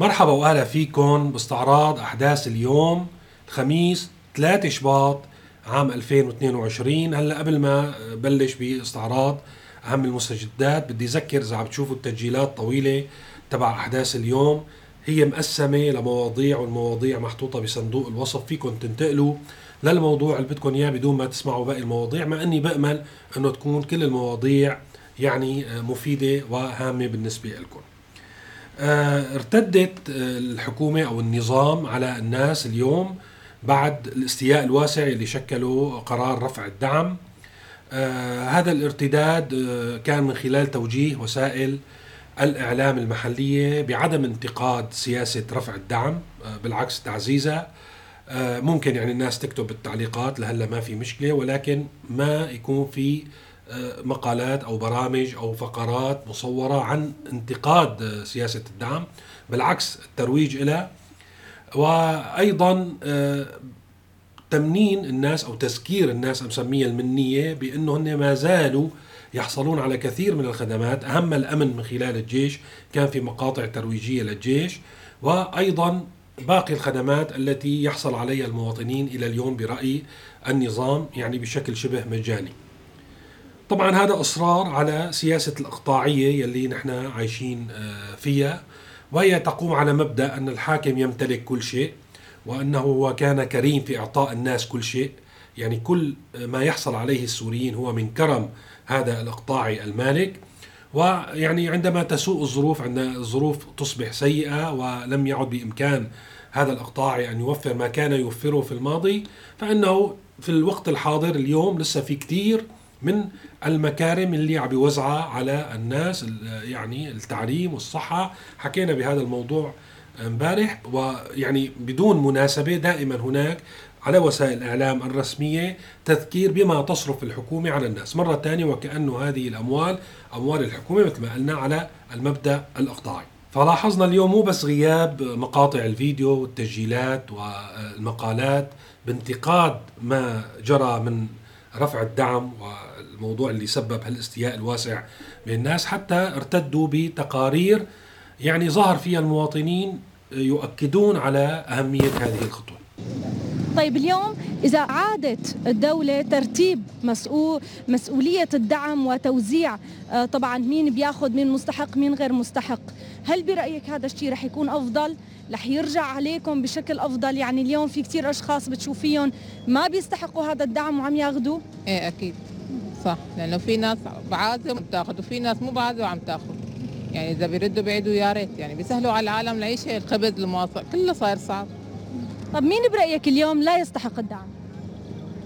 مرحبا واهلا فيكم باستعراض أحداث اليوم الخميس 3 شباط عام 2022 هلا قبل ما بلش باستعراض أهم المستجدات بدي أذكر إذا عم تشوفوا التسجيلات طويلة تبع أحداث اليوم. هي مقسمة لمواضيع والمواضيع محطوطة بصندوق الوصف فيكم تنتقلوا للموضوع اللي بدكم إياه بدون ما تسمعوا باقي المواضيع. مع إني بأمل إنه تكون كل المواضيع يعني مفيدة وهامة بالنسبة لكم. آه، ارتدت الحكومة أو النظام على الناس اليوم بعد الاستياء الواسع اللي شكله قرار رفع الدعم. آه هذا الارتداد آه كان من خلال توجيه وسائل الإعلام المحلية بعدم انتقاد سياسة رفع الدعم آه بالعكس تعزيزها. آه ممكن يعني الناس تكتب بالتعليقات لهلا ما في مشكلة ولكن ما يكون في آه مقالات أو برامج أو فقرات مصورة عن انتقاد سياسة الدعم بالعكس الترويج لها وأيضا آه تمنين الناس أو تذكير الناس مسميها المنية بأنه هن ما زالوا يحصلون على كثير من الخدمات أهم الأمن من خلال الجيش كان في مقاطع ترويجية للجيش وأيضا باقي الخدمات التي يحصل عليها المواطنين إلى اليوم برأي النظام يعني بشكل شبه مجاني. طبعا هذا إصرار على سياسة الإقطاعية يلي نحن عايشين فيها وهي تقوم على مبدأ أن الحاكم يمتلك كل شيء وأنه هو كان كريم في إعطاء الناس كل شيء. يعني كل ما يحصل عليه السوريين هو من كرم هذا الإقطاعي المالك. ويعني عندما تسوء الظروف عند الظروف تصبح سيئة ولم يعد بإمكان هذا الإقطاعي أن يوفر ما كان يوفره في الماضي فإنه في الوقت الحاضر اليوم لسه في كثير من المكارم اللي عم بيوزعها على الناس يعني التعليم والصحة حكينا بهذا الموضوع امبارح ويعني بدون مناسبة دائما هناك على وسائل الإعلام الرسمية تذكير بما تصرف الحكومة على الناس، مرة ثانية وكانه هذه الأموال أموال الحكومة مثل ما قلنا على المبدأ الإقطاعي. فلاحظنا اليوم مو بس غياب مقاطع الفيديو والتسجيلات والمقالات بانتقاد ما جرى من رفع الدعم والموضوع اللي سبب هالاستياء الواسع بين الناس حتى ارتدوا بتقارير يعني ظهر فيها المواطنين يؤكدون على أهمية هذه الخطوة. طيب اليوم إذا عادت الدولة ترتيب مسؤول مسؤولية الدعم وتوزيع طبعا مين بياخذ مين مستحق مين غير مستحق؟ هل برأيك هذا الشيء رح يكون أفضل؟ رح يرجع عليكم بشكل أفضل؟ يعني اليوم في كتير أشخاص بتشوفيهم ما بيستحقوا هذا الدعم وعم ياخذوه إيه أكيد. صح لأنه في ناس بعازة بتاخذ وفي ناس مو بعازة وعم تاخذ يعني إذا بيردوا بيعيدوا يا ريت يعني بيسهلوا على العالم العيشه الخبز المواصل كله صاير صعب. طب مين برأيك اليوم لا يستحق الدعم؟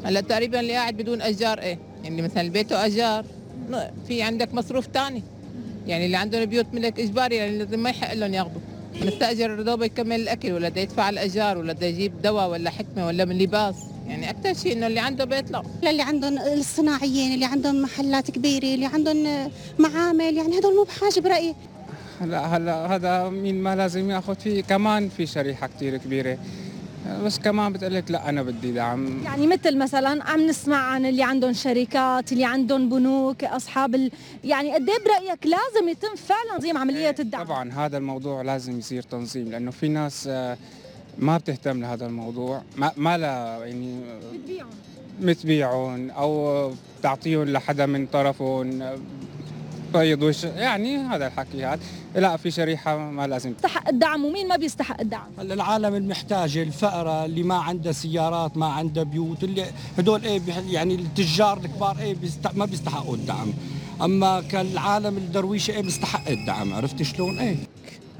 هلأ تقريبا اللي قاعد بدون اجار إيه يعني مثلا بيته اجار في عندك مصروف ثاني يعني اللي عندهم بيوت ملك إجباري يعني لازم ما يحق لهم ياخذوا مستأجر دوبه يكمل الأكل ولا بده يدفع الاجار ولا بده يجيب دواء ولا حكمة ولا من لباس. يعني أكثر شيء إنه اللي عنده بيت لا. للي عندهم الصناعيين اللي عندهم محلات كبيرة اللي عندهم معامل يعني هدول مو بحاجة برأيي. هلا هلا هذا مين ما لازم ياخذ فيه. كمان في شريحة كثير كبيرة. بس كمان بتقول لك لا أنا بدي دعم. يعني مثل مثلا عم نسمع عن اللي عندهم شركات اللي عندهم بنوك أصحاب ال... يعني قد إيه برأيك لازم يتم فعلا تنظيم عملية الدعم؟ طبعا هذا الموضوع لازم يصير تنظيم لأنه في ناس ما بتهتم لهذا الموضوع. ما, ما لا يعني بتبيعهم. بتبيعهم أو بتعطيهم لحدا من طرفهم. بيض وش يعني هذا الحكي هذا لا في شريحة ما لازم. يستحق الدعم ومين ما بيستحق الدعم؟ هلا العالم المحتاجه الفقراء اللي ما عنده سيارات ما عنده بيوت اللي هدول إيه يعني التجار الكبار إيه بيست... ما بيستحقوا الدعم. أما كالعالم الدرويشة إيه بيستحق الدعم. عرفت شلون؟ إيه.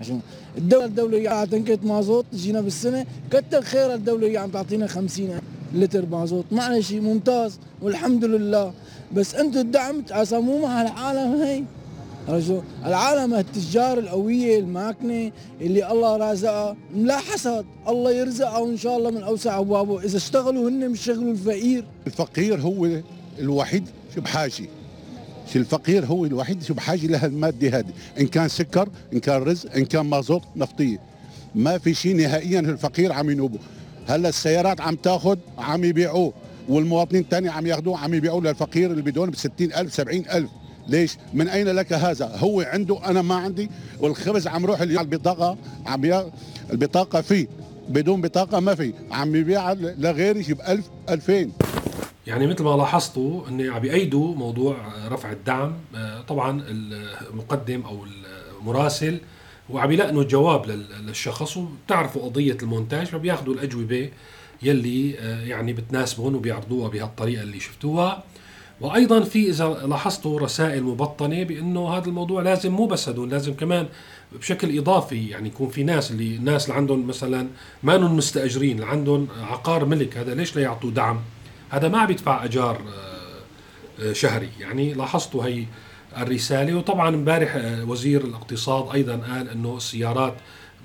عشان الدولة الدولة قاعدة تنكت مازوت. تجينا بالسنة كتر خير الدولة عم تعطينا 50 لتر مازوت. معلش ممتاز والحمد لله. بس أنتم الدعم مع العالم هي رجل العالم التجار القوية الماكنة اللي الله رازقها. لا حسد الله يرزقها ان شاء الله من أوسع أبوابه. إذا اشتغلوا هن مش شغلوا الفقير. الفقير هو الوحيد شو بحاجه الفقير هو الوحيد شو بحاجه لها الماده هذه إن كان سكر إن كان رز إن كان مازوت نفطيه ما في شيء نهائيا الفقير عم ينوبه. هلأ السيارات عم تاخذ عم يبيعوه. والمواطنين الثاني عم ياخذوه عم يبيعوه للفقير اللي بدون ب 60000 70000 ليش؟ من أين لك هذا؟ هو عنده أنا ما عندي. والخبز عم روح اليوم البطاقة عم يا البطاقة فيه. بدون بطاقة ما في عم يبيع لغيري ب 1000 2000 يعني مثل ما لاحظتوا ان عم بيأيدوا موضوع رفع الدعم آه، طبعا المقدم أو المراسل وعم يلقنوا الجواب للشخص وبتعرفوا قضية المونتاج فبياخذوا الأجوبة يلي آه، يعني بتناسبهم وبيعرضوها بهالطريقة اللي شفتوها. وأيضا في إذا لاحظتوا رسائل مبطنة بإنه هذا الموضوع لازم مو بس هدول لازم كمان بشكل إضافي يعني يكون في ناس اللي الناس اللي عندهم مثلا ما مستأجرين اللي عندهم عقار ملك هذا ليش لا يعطوا دعم؟ هذا ما عم يدفع أجار آه، آه، شهري. يعني لاحظتوا هي الرسالة وطبعا امبارح آه، وزير الاقتصاد أيضا قال إنه السيارات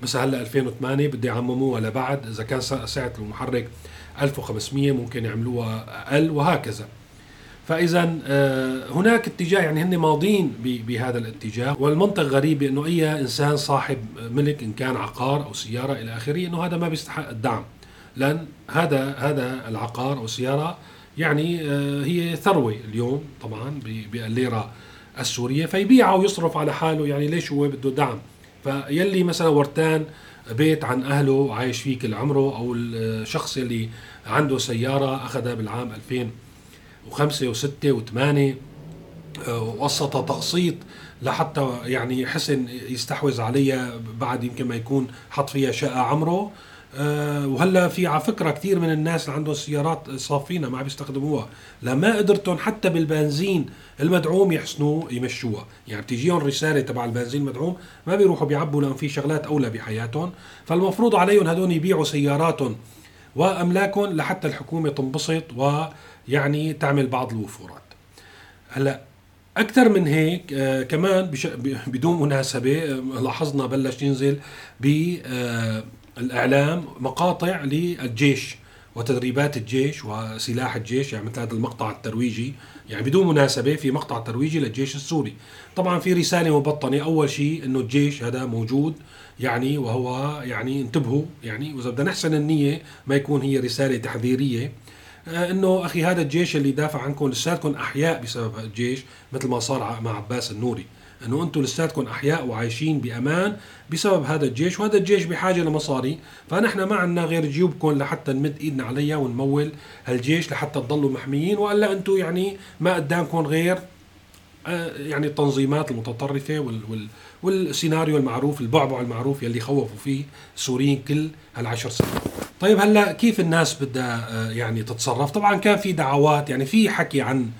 مثلا هلأ 2008 بده يعمموها لبعد إذا كان سعه المحرك 1500 ممكن يعملوها أقل وهكذا. فاذا هناك اتجاه يعني هن ماضين بهذا الاتجاه والمنطق غريب انه أي إنسان صاحب ملك إن كان عقار أو سيارة إلى آخره إنه هذا ما بيستحق الدعم. لأن هذا هذا العقار أو السياره يعني آه، هي ثروة اليوم طبعا بالليرة السورية فيبيعها ويصرف على حاله يعني ليش هو بده دعم. فيلي مثلا ورتان بيت عن أهله عايش فيه كل عمره أو الشخص اللي عنده سيارة أخذها بالعام 2005 و6 و8 وقسط تقسيط لحتى يعني حسن يستحوذ عليها بعد يمكن ما يكون حط فيها شقة عمره. وهلا في على فكرة كثير من الناس اللي عندهم سيارات صافينها ما عم يستخدموها. لما قدرتهم حتى بالبنزين المدعوم يحسنوه يمشوها. يعني بتجيهم رسالة تبع البنزين المدعوم ما بيروحوا بيعبوا لأن في شغلات أولى بحياتهم. فالمفروض عليهم هدول يبيعوا سياراتهم وأملاكهم لحتى الحكومة تنبسط ويعني تعمل بعض الوفورات. هلا أكثر من هيك آه كمان. بدون مناسبة آه لاحظنا بلش ينزل ب آه الإعلام مقاطع للجيش وتدريبات الجيش وسلاح الجيش يعني مثل هذا المقطع الترويجي. يعني بدون مناسبة في مقطع ترويجي للجيش السوري. طبعا في رسالة مبطنة أول شيء أنه الجيش هذا موجود يعني وهو يعني انتبهوا يعني وإذا بدنا نحسن النية ما يكون هي رسالة تحذيرية. آه، إنه أخي هذا الجيش اللي دافع عنكم لساتكم أحياء بسبب الجيش مثل ما صار مع عباس النوري. إنه أنتم لساتكم أحياء وعايشين بأمان بسبب هذا الجيش وهذا الجيش بحاجة لمصاري. فنحن ما عندنا غير جيوبكم لحتى نمد إيدنا عليها ونمول هالجيش لحتى تضلوا محميين وإلا أنتم يعني ما قدامكم غير آه، يعني التنظيمات المتطرفة وال وال والسيناريو المعروف البعبع المعروف يلي خوفوا فيه السوريين كل هالعشر سنين. طيب هلأ كيف الناس بدها آه، يعني تتصرف؟ طبعا كان في دعوات يعني في حكي عن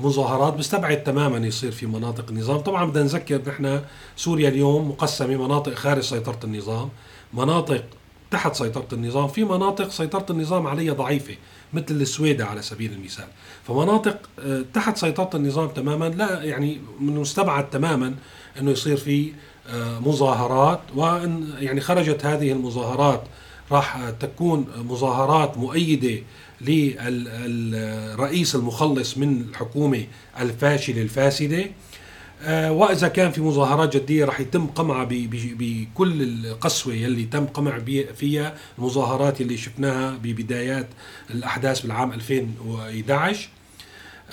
مظاهرات بيستبعد تماما يصير في مناطق النظام. طبعا بدنا نذكر نحن سوريا اليوم مقسمة مناطق خارج سيطرة النظام مناطق تحت سيطرة النظام. في مناطق سيطرة النظام عليها ضعيفة مثل السويدة على سبيل المثال. فمناطق آه، تحت سيطرة النظام تماما لا يعني من مستبعد تماما إنه يصير في آه، مظاهرات. وإن يعني خرجت هذه المظاهرات راح تكون مظاهرات مؤيدة للرئيس المخلص من الحكومة الفاشله الفاسده آه، وإذا كان في مظاهرات جدية راح يتم قمعها بكل القسوة يلي تم قمع فيها المظاهرات اللي شفناها ببدايات الأحداث بالعام 2011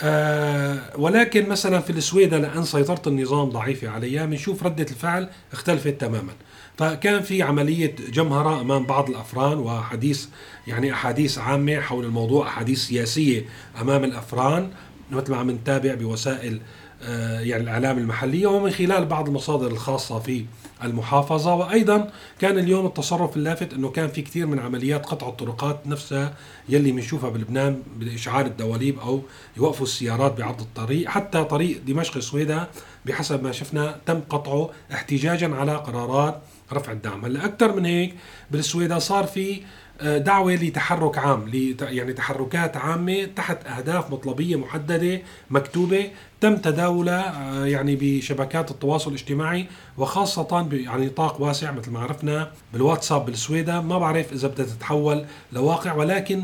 آه ولكن مثلا في السويدة لأن سيطرة النظام ضعيفة عليها بنشوف ردة الفعل اختلفت تماما. فكان في عملية جمهرة أمام بعض الأفران وحديث يعني أحاديث عامة حول الموضوع أحاديث سياسية أمام الأفران مثل ما عم نتابع بوسائل آه، يعني الإعلام المحلية ومن خلال بعض المصادر الخاصة في المحافظة. وأيضا كان اليوم التصرف اللافت أنه كان في كثير من عمليات قطع الطرقات نفسها يلي بنشوفها بلبنان بإشعار الدواليب أو يوقفوا السيارات بعرض الطريق. حتى طريق دمشق سويدا بحسب ما شفنا تم قطعه احتجاجا على قرارات رفع الدعم. هلا أكثر من هيك بالسويدة صار في آه، دعوة لتحرك عام يعني تحركات عامة تحت أهداف مطلبية محددة مكتوبة تم تداولها آه، يعني بشبكات التواصل الاجتماعي وخاصة يعني نطاق واسع مثل ما عرفنا بالواتساب بالسويدة. ما بعرف إذا بدها تتحول لواقع ولكن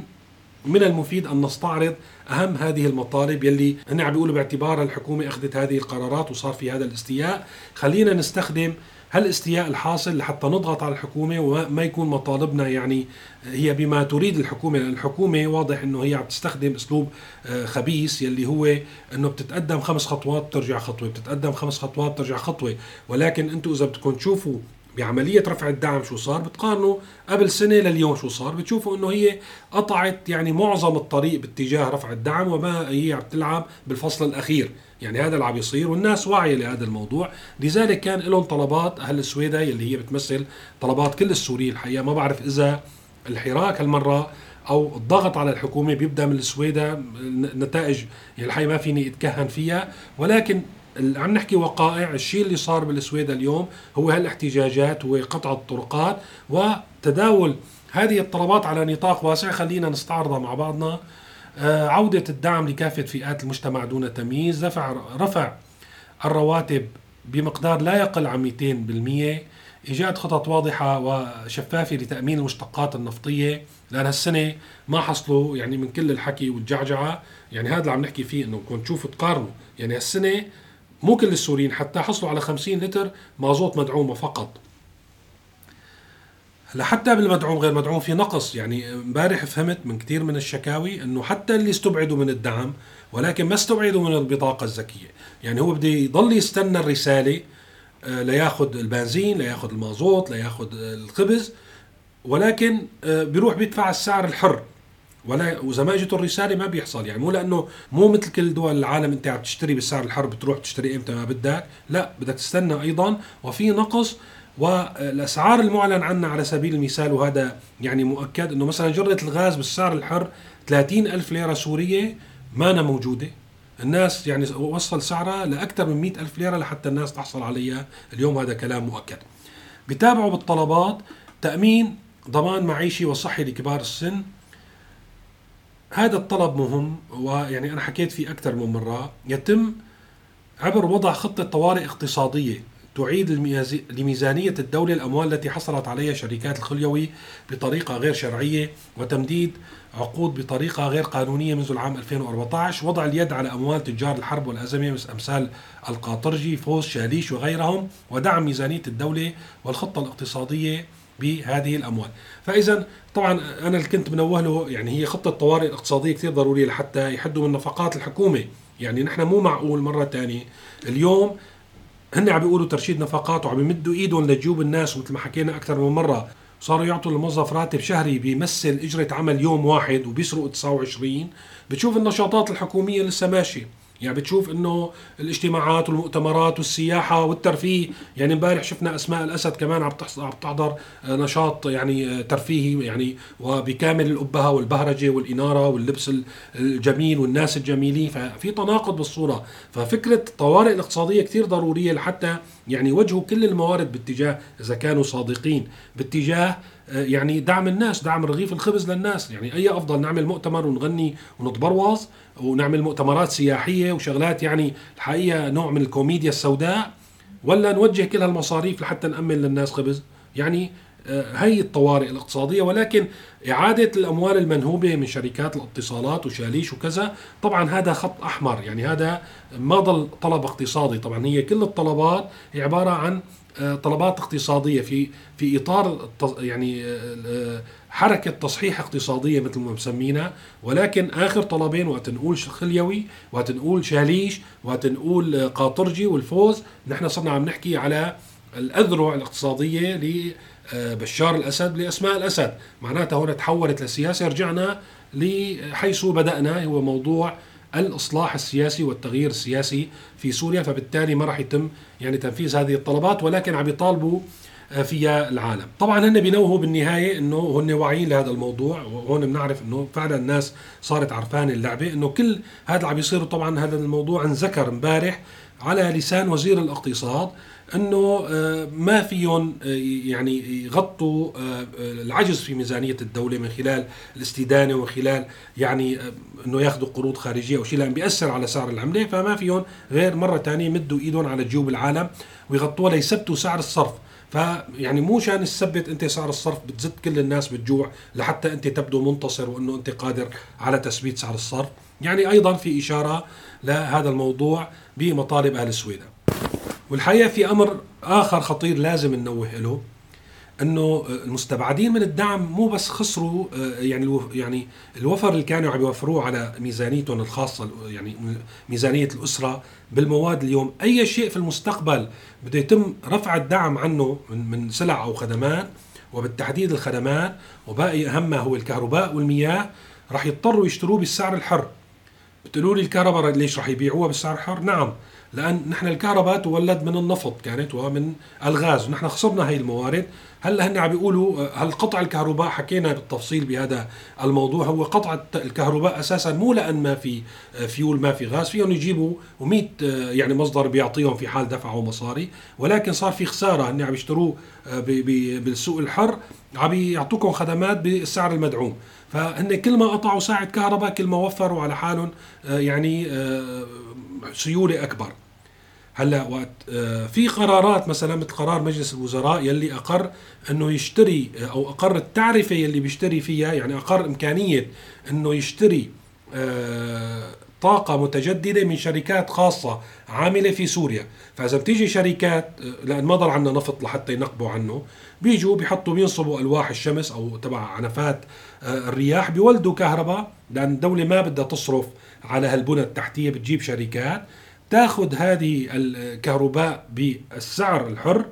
من المفيد أن نستعرض أهم هذه المطالب يلي هن عم بيقولوا باعتبار الحكومة أخذت هذه القرارات وصار في هذا الاستياء. خلينا نستخدم هالاستياء الحاصل لحتى نضغط على الحكومة وما يكون مطالبنا يعني هي بما تريد الحكومة لأن الحكومة واضح إنه هي عم تستخدم أسلوب آه، خبيث يلي هو إنه بتتقدم خمس خطوات بترجع خطوة بتتقدم خمس خطوات بترجع خطوة. ولكن أنتم إذا بدكم تشوفوا بعملية رفع الدعم شو صار بتقارنوا قبل سنة لليوم شو صار بتشوفوا إنه هي قطعت يعني معظم الطريق باتجاه رفع الدعم وما هي عم تلعب بالفصل الأخير. يعني هذا اللي عم يصير والناس واعية لهذا الموضوع. لذلك كان لهم طلبات أهل السويدة اللي هي بتمثل طلبات كل السوريين الحقيقة. ما بعرف إذا الحراك هالمرة أو الضغط على الحكومة بيبدأ من السويدة نتائج يعني الحقيقة ما فيني أتكهن فيها. ولكن عم نحكي وقائع الشيء اللي صار بالسويد اليوم هو هالاحتجاجات وقطع الطرقات وتداول هذه الطلبات على نطاق واسع. خلينا نستعرضها مع بعضنا. عودة الدعم لكافة فئات المجتمع دون تمييز. رفع رفع الرواتب بمقدار لا يقل عن 200% إيجاد خطط واضحة وشفافة لتأمين المشتقات النفطية. لأن هالسنة ما حصلوا يعني من كل الحكي والجعجعة. يعني هذا اللي عم نحكي فيه إنه كنت تشوفوا تقارنوا. يعني هالسنة مو كل السوريين حتى حصلوا على 50 لتر مازوت مدعومة فقط. لحتى بالمدعوم غير مدعوم في نقص. يعني امبارح فهمت من كثير من الشكاوي إنه حتى اللي استبعدوا من الدعم ولكن ما استبعدوا من البطاقة الذكيه يعني هو بده يضل يستنى الرسالة آه، لياخذ البنزين لياخذ المازوت لياخذ الخبز ولكن آه، بيروح بيدفع السعر الحر. ولا وإذا ما إجته الرسالة ما بيحصل. يعني مو لأنه مو مثل كل دول العالم أنت عم تشتري بالسعر الحرب بتروح تشتري إمتى ما بدك لا بدك تستنى أيضا. وفي نقص والأسعار المعلن عنها على سبيل المثال وهذا يعني مؤكد إنه مثلا جرة الغاز بالسعر الحر 30 ألف ليرة سورية ما أنا موجودة. الناس يعني وصل سعرها لأكثر من 100 ألف ليرة لحتى الناس تحصل عليها. اليوم هذا كلام مؤكد. بتابعوا بالطلبات تأمين ضمان معيشي وصحي لكبار السن. هذا الطلب مهم ويعني أنا حكيت فيه أكثر من مرة. يتم عبر وضع خطة طوارئ اقتصادية. تعيد لميزانية الدولة الأموال التي حصلت عليها شركات الخليوي بطريقة غير شرعية وتمديد عقود بطريقة غير قانونية منذ العام 2014 وضع اليد على أموال تجار الحرب والأزمة أمثال القاطرجي فوز شاليش وغيرهم ودعم ميزانية الدولة والخطة الاقتصادية بهذه الأموال. فإذا طبعا أنا اللي كنت منوه له يعني هي خطة طوارئ اقتصادية كثير ضرورية لحتى يحدوا من نفقات الحكومة. يعني نحن مو معقول مرة ثانية اليوم هن عم بيقولوا ترشيد نفقات وعم يمدوا إيدهم لجيوب الناس ومثل ما حكينا أكثر من مرة صاروا يعطوا الموظف راتب شهري بيمثل إجرة عمل يوم واحد وبيسرقوا 29 بتشوف النشاطات الحكومية لسه ماشية. يعني بتشوف إنه الاجتماعات والمؤتمرات والسياحة والترفيه يعني امبارح شفنا أسماء الأسد كمان عم عم تحضر آه، نشاط يعني آه، ترفيهي يعني وبكامل الأبهة والبهرجة والإنارة واللبس الجميل والناس الجميلين ففي تناقض بالصورة. ففكرة الطوارئ الاقتصادية كثير ضرورية لحتى يعني يوجهوا كل الموارد باتجاه إذا كانوا صادقين باتجاه آه، يعني دعم الناس دعم رغيف الخبز للناس. يعني أي أفضل نعمل مؤتمر ونغني ونتبروز ونعمل مؤتمرات سياحية وشغلات يعني الحقيقة نوع من الكوميديا السوداء ولا نوجه كل هالمصاريف لحتى نأمن للناس خبز؟ يعني هي الطوارئ الاقتصادية ولكن إعادة الأموال المنهوبة من شركات الاتصالات وشاليش وكذا طبعا هذا خط أحمر يعني هذا ما ضل طلب اقتصادي. طبعا هي كل الطلبات عبارة عن آه، طلبات اقتصادية في في إطار يعني آه، حركة تصحيح اقتصادية مثل ما مسمينا. ولكن آخر طلبين وقت نقول خليوي وقت نقول شاليش وقت نقول قاطرجي والفوز نحن صرنا عم نحكي على الأذرع الاقتصادية لبشار الأسد لأسماء الأسد. معناتها هون تحولت للسياسه رجعنا لحيث بدأنا هو موضوع الإصلاح السياسي والتغيير السياسي في سوريا فبالتالي ما راح يتم يعني تنفيذ هذه الطلبات. ولكن عم يطالبوا آه، فيها العالم. طبعا هن بينوهوا بالنهاية إنه هن واعيين لهذا الموضوع وهون بنعرف إنه فعلا الناس صارت عرفان اللعبة إنه كل هذا اللي عم بيصير طبعا هذا الموضوع انذكر امبارح على لسان وزير الاقتصاد إنه آه، ما فيهم آه، يعني يغطوا العجز في ميزانية الدولة من خلال الاستدانة ومن خلال يعني إنه ياخذوا قروض خارجية أو شيء لأن بيأثر على سعر العملة فما فيهم غير مرة ثانية يمدوا إيدهم على جيوب العالم ويغطوها ليثبتوا سعر الصرف. فيعني مو شان تثبت انت سعر الصرف بتزت كل الناس بالجوع لحتى انت تبدو منتصر وانه انت قادر على تثبيت سعر الصرف. يعني أيضا في إشارة لهذا الموضوع بمطالب أهل السويدة. والحقيقة في أمر آخر خطير لازم ننوه له. انه المستبعدين من الدعم مو بس خسروا آه، يعني يعني الوفر اللي كانوا عم يوفروه على ميزانيتهم الخاصة يعني ميزانية الأسرة بالمواد اليوم. أي شيء في المستقبل بده يتم رفع الدعم عنه من من سلع أو خدمات وبالتحديد الخدمات وباقي أهمها هو الكهرباء والمياه راح يضطروا يشتروه بالسعر الحر. بتقولوا لي الكهرباء ليش راح يبيعوها بالسعر الحر؟ نعم. لأن نحن الكهرباء تولد من النفط كانت ومن الغاز ونحن خسرنا هي الموارد. هلأ هن عم بيقولوا آه، هل قطع الكهرباء حكينا بالتفصيل بهذا الموضوع هو قطع الكهرباء أساسا مو لأن ما في آه، فيول ما في غاز فيهم يجيبوا و100 يعني مصدر بيعطيهم في حال دفعوا مصاري ولكن صار في خسارة هن عم يشتروه آه، بالسوق الحر عم يعطوكم خدمات بالسعر المدعوم. فهن كل ما قطعوا ساعة كهرباء كل ما وفروا على حالهم آه، يعني آه، سيولة أكبر. هلا وقت آه، في قرارات مثلا مثل قرار مجلس الوزراء يلي أقر إنه يشتري آه، أو أقر التعرفة يلي بيشتري فيها يعني أقر إمكانية إنه يشتري آه، طاقة متجددة من شركات خاصة عاملة في سوريا. فإذا بتيجي شركات لأن ما ضل عندنا نفط لحتى ينقبوا عنه بيجوا بيحطوا بينصبوا ألواح الشمس أو تبع عنفات الرياح بيولدوا كهرباء لأن الدولة ما بدها تصرف على هالبنى التحتية بتجيب شركات. تاخذ هذه الكهرباء بالسعر الحر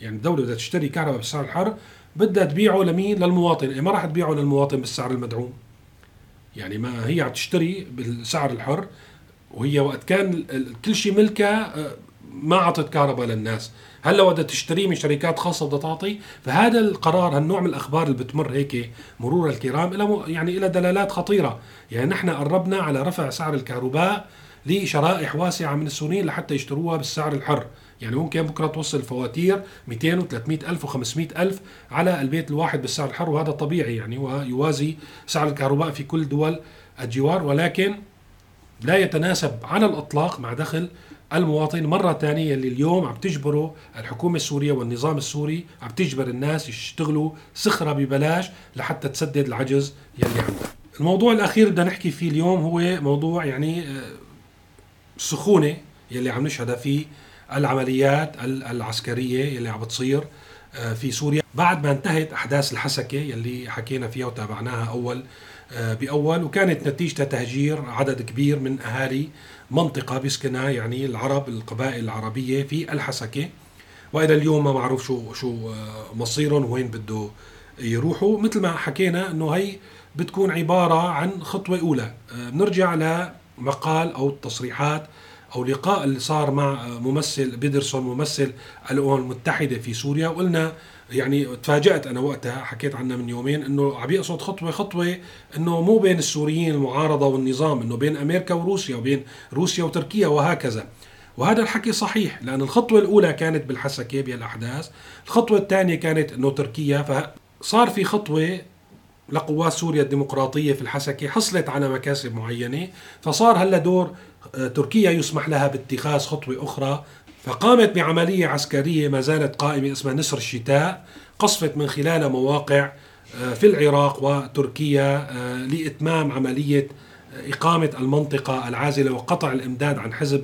يعني الدولة بدها تشتري كهرباء بالسعر الحر بدها تبيعه لمين؟ للمواطن، إيه ما راح تبيعه للمواطن بالسعر المدعوم. يعني ما هي عم تشتري بالسعر الحر وهي وقت كان كل شيء ملكها آه، ما أعطت كهرباء للناس هلأ بدها تشتريه من شركات خاصة بدها تعطي فهذا القرار هالنوع من الأخبار اللي بتمر هيك مرور الكرام له يعني له دلالات خطيرة يعني نحن قربنا على رفع سعر الكهرباء لشرائح واسعة من السوريين لحتى يشتروها بالسعر الحر. يعني ممكن بكرة توصل الفواتير 200 و300 ألف و500 ألف على البيت الواحد بالسعر الحر وهذا طبيعي يعني ويوازي سعر الكهرباء في كل دول الجوار. ولكن لا يتناسب على الإطلاق مع دخل المواطن مرة ثانية اللي اليوم عم تجبره الحكومة السورية والنظام السوري عم تجبر الناس يشتغلوا سخرة ببلاش لحتى تسدد العجز يلي عندها. الموضوع الأخير بدنا نحكي فيه اليوم هو موضوع يعني السخونة يلي عم نشهدها فيه العمليات ال- العسكرية يلي عم بتصير آه، في سوريا. بعد ما انتهت أحداث الحسكة يلي حكينا فيها وتابعناها أول آه، بأول وكانت نتيجة تهجير عدد كبير من أهالي منطقة بيسكنها يعني العرب القبائل العربية في الحسكة. وإلى اليوم ما معروف شو شو آه، مصيرهم وين بده يروحوا. مثل ما حكينا إنه هي بتكون عبارة عن خطوة أولى. آه، بنرجع لمقال أو تصريحات أو لقاء اللي صار مع ممثل بيدرسون ممثل الأمم المتحدة في سوريا. وقلنا يعني تفاجأت أنا وقتها حكيت عنها من يومين أنه عم يقصد خطوة خطوة أنه مو بين السوريين المعارضة والنظام أنه بين أمريكا وروسيا وبين روسيا وتركيا وهكذا. وهذا الحكي صحيح لأن الخطوة الأولى كانت بالحسكة بهالأحداث الخطوة الثانية كانت أنه تركيا. فصار في خطوة لقوات سوريا الديمقراطية في الحسكة حصلت على مكاسب معينة فصار هلا دور آه، تركيا يسمح لها باتخاذ خطوة أخرى فقامت بعملية عسكرية ما زالت قائمة اسمها نسر الشتاء قصفت من خلالها مواقع آه، في العراق وتركيا آه، لإتمام عملية آه، إقامة المنطقة العازلة وقطع الإمداد عن حزب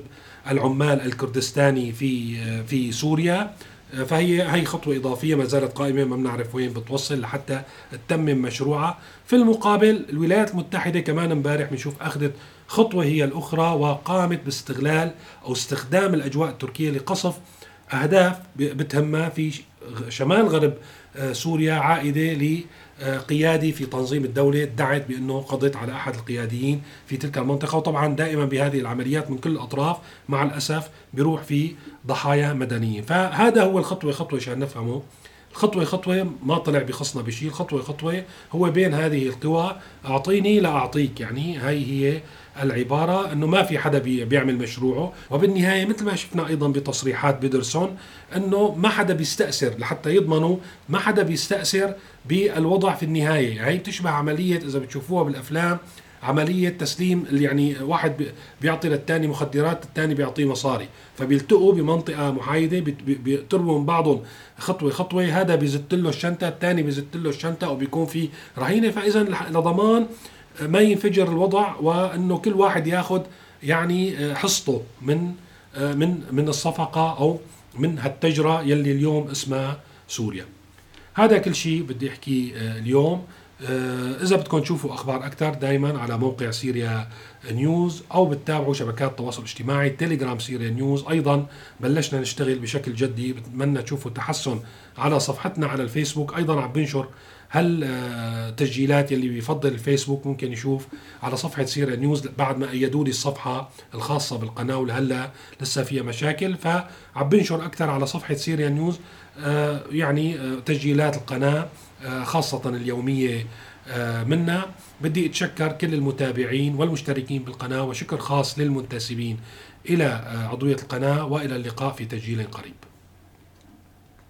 العمال الكردستاني في في سوريا. فهي هي خطوة إضافية ما زالت قائمة ما بنعرف وين بتوصل لحتى تتمم مشروعها. في المقابل الولايات المتحدة كمان امبارح بنشوف أخذت خطوة هي الأخرى وقامت باستغلال أو استخدام الأجواء التركية لقصف أهداف بتهمها في شمال غرب آه، سوريا عائدة لقيادي في تنظيم الدولة. ادعت بأنه قضت على أحد القياديين في تلك المنطقة. وطبعا دائما بهذه العمليات من كل الأطراف مع الأسف بيروح في ضحايا مدنيين. فهذا هو الخطوة خطوة عشان نفهمه. الخطوة خطوة ما طلع بخصنا بشيء. الخطوة خطوة هو بين هذه القوى أعطيني لا أعطيك. يعني هاي هي العبارة أنه ما في حدا بي- بيعمل مشروعه. وبالنهاية مثل ما شفنا أيضا بتصريحات بيدرسون أنه ما حدا بيستأثر. لحتى يضمنوا ما حدا بيستأثر بالوضع في النهاية. هي بتشبه عملية إذا بتشوفوها بالأفلام عملية تسليم يعني واحد بي- بيعطي للتاني مخدرات التاني بيعطيه مصاري. فبيلتقوا بمنطقة محايدة بيت- بي- بيقتربوا من بعضهم خطوة خطوة هذا بيزت له الشنطة التاني بيزت له الشنطة أو بيكون في رهينة. فإذا لح- لضمان ما ينفجر الوضع وأنه كل واحد ياخذ يعني حصته من من من الصفقة أو من هالتجرة يلي اليوم اسمها سوريا. هذا كل شيء بدي احكيه آه، اليوم. آه، إذا بدكم تشوفوا أخبار أكثر دائما على موقع Syria News أو بتتابعوا شبكات التواصل الاجتماعي تيليجرام Syria News. أيضا بلشنا نشتغل بشكل جدي بتمنى تشوفوا تحسن على صفحتنا على الفيسبوك. أيضا عم بنشر هل آه، يلي بيفضل الفيسبوك ممكن يشوف على صفحة Syria News بعد ما أيدوا لي الصفحة الخاصة بالقناة ولهلأ لسه فيها مشاكل. فعم بنشر أكثر على صفحة Syria News آه، يعني تسجيلات القناة خاصة اليومية منا. بدي أتشكر كل المتابعين والمشتركين بالقناة وشكر خاص للمنتسبين إلى عضوية القناة وإلى اللقاء في تسجيل قريب.